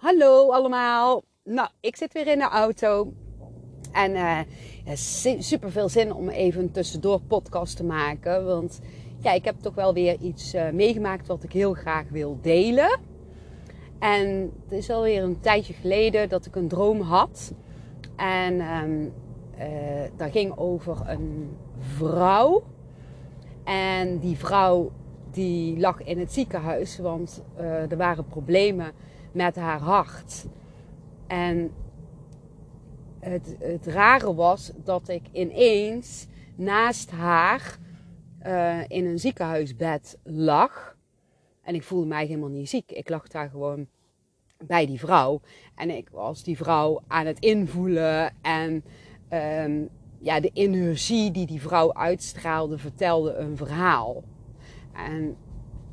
Hallo allemaal. Nou, ik zit weer in de auto. En uh, ja, super veel zin om even een tussendoor podcast te maken. Want ja, ik heb toch wel weer iets uh, meegemaakt wat ik heel graag wil delen. En het is alweer een tijdje geleden dat ik een droom had. En um, dat ging over een vrouw. En die vrouw die lag in het ziekenhuis, want er waren problemen met haar hart. En het, het rare was dat ik ineens naast haar uh, in een ziekenhuisbed lag. En ik voelde mij helemaal niet ziek. Ik lag daar gewoon bij die vrouw. En ik was die vrouw aan het invoelen. En um, ja, de energie die die vrouw uitstraalde vertelde een verhaal. En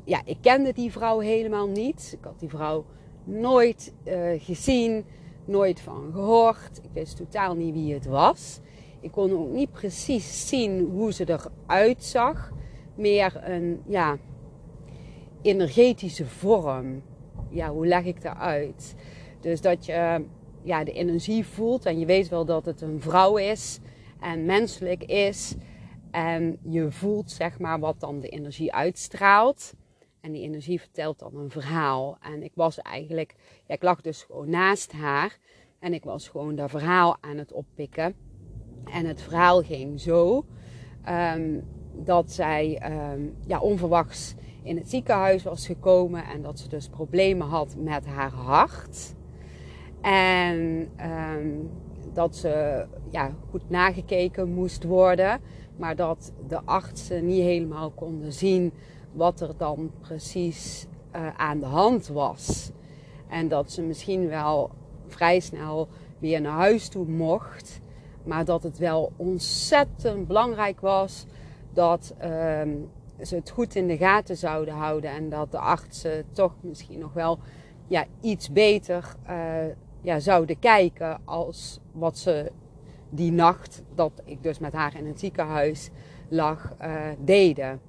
ja, ik kende die vrouw helemaal niet. Ik had die vrouw nooit uh, gezien, nooit van gehoord. Ik wist totaal niet wie het was. Ik kon ook niet precies zien hoe ze eruit zag. Meer een ja, energetische vorm. Ja, hoe leg ik dat uit? Dus dat je ja, de energie voelt en je weet wel dat het een vrouw is en menselijk is. En je voelt zeg maar wat dan de energie uitstraalt. En die energie vertelt dan een verhaal. En ik was eigenlijk, ja, ik lag dus gewoon naast haar. En ik was gewoon dat verhaal aan het oppikken. En het verhaal ging zo um, dat zij um, ja, onverwachts in het ziekenhuis was gekomen. En dat ze dus problemen had met haar hart. En um, dat ze ja, goed nagekeken moest worden. Maar dat de artsen niet helemaal konden zien wat er dan precies uh, aan de hand was. En dat ze misschien wel vrij snel weer naar huis toe mocht. Maar dat het wel ontzettend belangrijk was dat uh, ze het goed in de gaten zouden houden. En dat de artsen toch misschien nog wel ja, iets beter uh, ja, zouden kijken als wat ze die nacht dat ik dus met haar in het ziekenhuis lag uh, deden.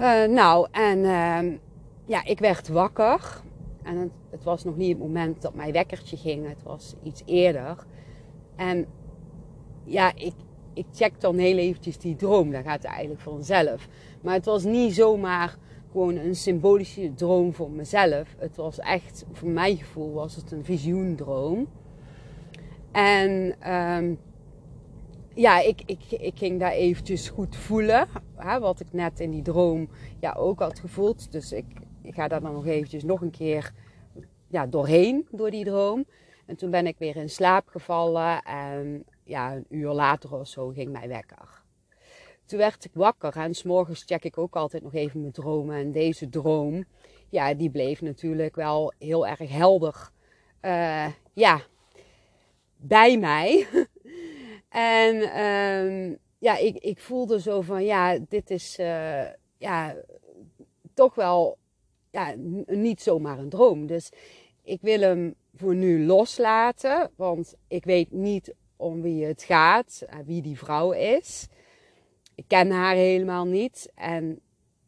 Uh, nou, en uh, ja, ik werd wakker. En het, het, was nog niet het moment dat mijn wekkertje ging. Het was iets eerder. En ja, ik, ik check dan heel eventjes die droom. Dat gaat eigenlijk vanzelf. Maar het was niet zomaar gewoon een symbolische droom voor mezelf. Het was echt, voor mijn gevoel, was het een visioendroom. En um, ja, ik, ik, ik ging daar eventjes goed voelen. Hè, wat ik net in die droom ja, ook had gevoeld. Dus ik, ga daar dan nog eventjes nog een keer ja, doorheen, door die droom. En toen ben ik weer in slaap gevallen. En ja, een uur later of zo ging mij wekker. Toen werd ik wakker en s'morgens check ik ook altijd nog even mijn dromen. En deze droom, ja, die bleef natuurlijk wel heel erg helder. Uh, ja, bij mij. En um, ja, ik, ik voelde zo van, ja, dit is uh, ja, toch wel ja, niet zomaar een droom. Dus ik wil hem voor nu loslaten, want ik weet niet om wie het gaat, wie die vrouw is. Ik ken haar helemaal niet. En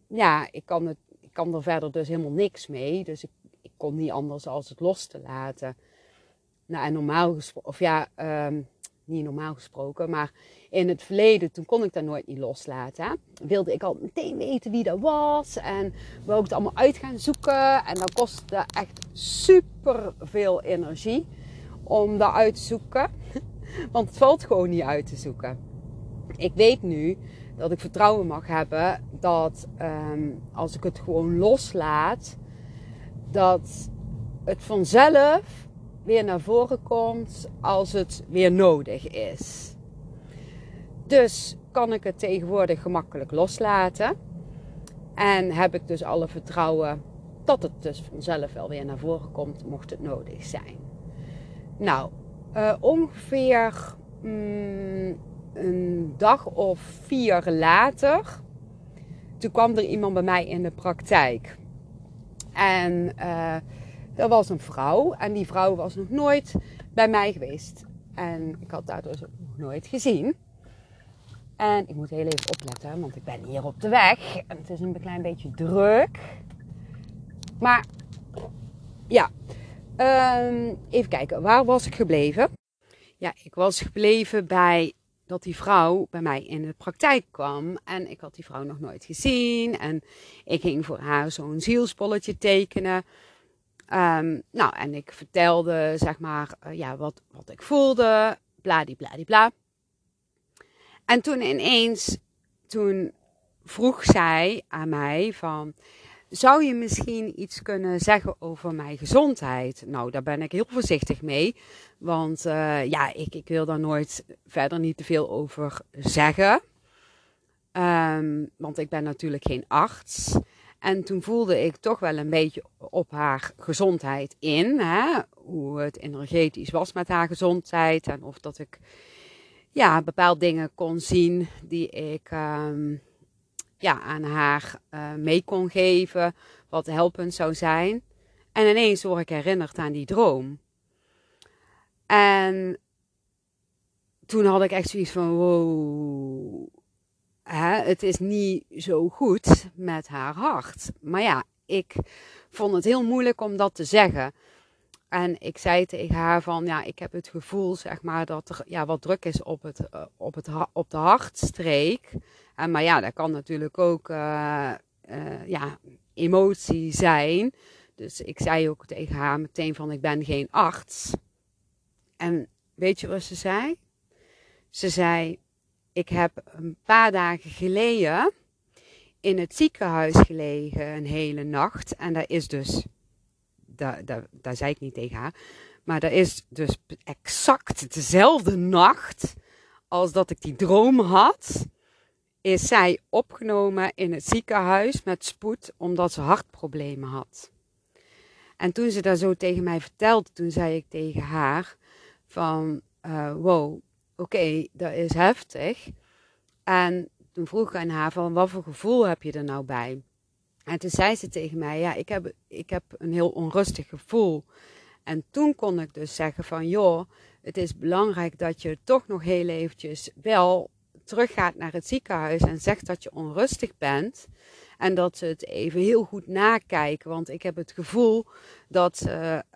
ja, ik kan, het, ik kan er verder dus helemaal niks mee. Dus ik, ik kon niet anders als het los te laten. Nou, en normaal gesproken, of ja, um, niet normaal gesproken, maar in het verleden, toen kon ik dat nooit niet loslaten. Wilde ik al meteen weten wie dat was en wou ik het allemaal uit gaan zoeken. En dat kostte echt super veel energie om dat uit te zoeken. Want het valt gewoon niet uit te zoeken. Ik weet nu dat ik vertrouwen mag hebben dat um, als ik het gewoon loslaat, dat het vanzelf weer naar voren komt als het weer nodig is. Dus kan ik het tegenwoordig gemakkelijk loslaten. En heb ik dus alle vertrouwen dat het dus vanzelf wel weer naar voren komt, mocht het nodig zijn. Nou, uh, ongeveer mm, een dag of vier later, toen kwam er iemand bij mij in de praktijk. En uh, er was een vrouw en die vrouw was nog nooit bij mij geweest. En ik had haar dus ook nog nooit gezien. En ik moet heel even opletten, want ik ben hier op de weg. En het is een klein beetje druk. Maar Ja, ehm, even kijken. Waar was ik gebleven? Ja, ik was gebleven bij dat die vrouw bij mij in de praktijk kwam. En ik had die vrouw nog nooit gezien. En ik ging voor haar zo'n zielspolletje tekenen. Ehm, nou, en ik vertelde, zeg maar, uh, ja, wat, wat ik voelde. Bladibladibla. En toen ineens, toen vroeg zij aan mij van... Zou je misschien iets kunnen zeggen over mijn gezondheid? Nou, daar ben ik heel voorzichtig mee. Want uh, ja, ik, ik wil daar nooit verder niet te veel over zeggen. Um, want ik ben natuurlijk geen arts. En toen voelde ik toch wel een beetje op haar gezondheid in. Hè? Hoe het energetisch was met haar gezondheid. En of dat ik ja, bepaalde dingen kon zien die ik um, ja, aan haar uh, mee kon geven. Wat helpend zou zijn. En ineens word ik herinnerd aan die droom. En toen had ik echt zoiets van: wow. Het is niet zo goed met haar hart. Maar ja, ik vond het heel moeilijk om dat te zeggen. En ik zei tegen haar van, ja, ik heb het gevoel, zeg maar, dat er ja, wat druk is op, het, uh, op, het, op de hartstreek. En, maar ja, dat kan natuurlijk ook uh, uh, ja, emotie zijn. Dus ik zei ook tegen haar meteen van, ik ben geen arts. En weet je wat ze zei? Ze zei, ik heb een paar dagen geleden in het ziekenhuis gelegen een hele nacht. En dat is dus, daar, daar, daar zei ik niet tegen haar, maar dat is dus exact dezelfde nacht als dat ik die droom had. Is zij opgenomen in het ziekenhuis met spoed omdat ze hartproblemen had. En toen ze dat zo tegen mij vertelde, toen zei ik tegen haar van, uh, wow, oké, dat is heftig. En toen vroeg ik aan haar van, wat voor gevoel heb je er nou bij? En toen zei ze tegen mij, ja, ik heb, ik heb een heel onrustig gevoel. En toen kon ik dus zeggen van, joh, het is belangrijk dat je toch nog heel eventjes wel teruggaat naar het ziekenhuis en zegt dat je onrustig bent. En dat ze het even heel goed nakijken. Want ik heb het gevoel dat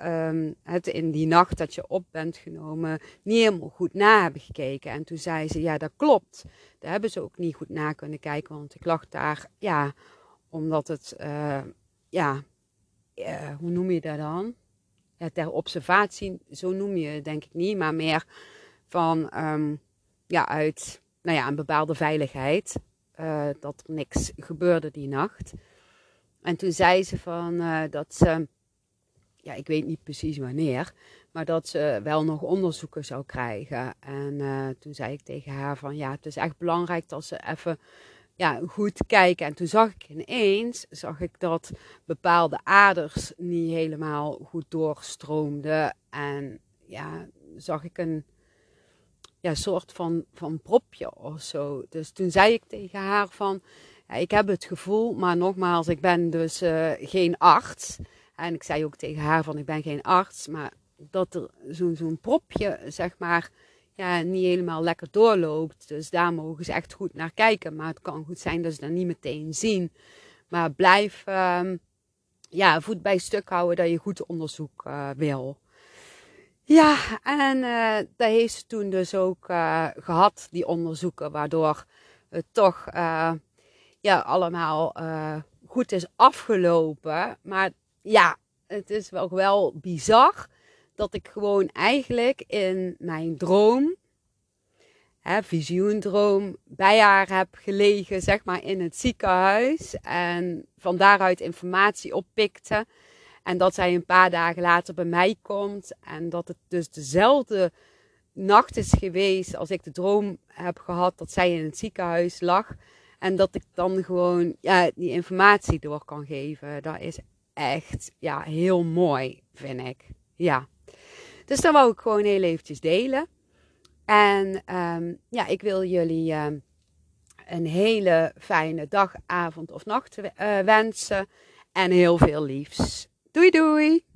um, het in die nacht dat je op bent genomen niet helemaal goed na hebben gekeken. En toen zei ze, ja dat klopt. Daar hebben ze ook niet goed na kunnen kijken. Want ik lag daar, ja, omdat het, uh, ja, uh, hoe noem je dat dan? Ter observatie, zo noem je het denk ik niet. Maar meer van, um, ja, uit, nou ja, een bepaalde veiligheid uh, dat er niks gebeurde die nacht. En toen zei ze van uh, dat ze, ja, ik weet niet precies wanneer, maar dat ze wel nog onderzoeken zou krijgen. En uh, toen zei ik tegen haar van ja, het is echt belangrijk dat ze even ja, goed kijken. En toen zag ik ineens zag ik dat bepaalde aders niet helemaal goed doorstroomden. En ja, zag ik een ja, soort van, van propje of zo. Dus toen zei ik tegen haar van, ja, ik heb het gevoel, maar nogmaals, ik ben dus uh, geen arts. En ik zei ook tegen haar van, ik ben geen arts, maar dat er zo'n propje, zeg maar, ja, niet helemaal lekker doorloopt. Dus daar mogen ze echt goed naar kijken. Maar het kan goed zijn dat ze dat niet meteen zien. Maar blijf uh, ja, voet bij stuk houden dat je goed onderzoek uh, wil. Ja, en uh, dat heeft ze toen dus ook uh, gehad, die onderzoeken, waardoor het toch uh, ja, allemaal goed is afgelopen. Maar ja, het is wel, wel bizar dat ik gewoon eigenlijk in mijn droom, hè, visioendroom, bij haar heb gelegen, zeg maar in het ziekenhuis. En van daaruit informatie oppikte. En dat zij een paar dagen later bij mij komt. En dat het dus dezelfde nacht is geweest als ik de droom heb gehad dat zij in het ziekenhuis lag. En dat ik dan gewoon ja, die informatie door kan geven. Dat is echt ja, heel mooi, vind ik. Ja. Dus dat wou ik gewoon heel eventjes delen. En um, ja, ik wil jullie um, een hele fijne dag, avond of nacht uh, wensen. En heel veel liefs. Doei doei!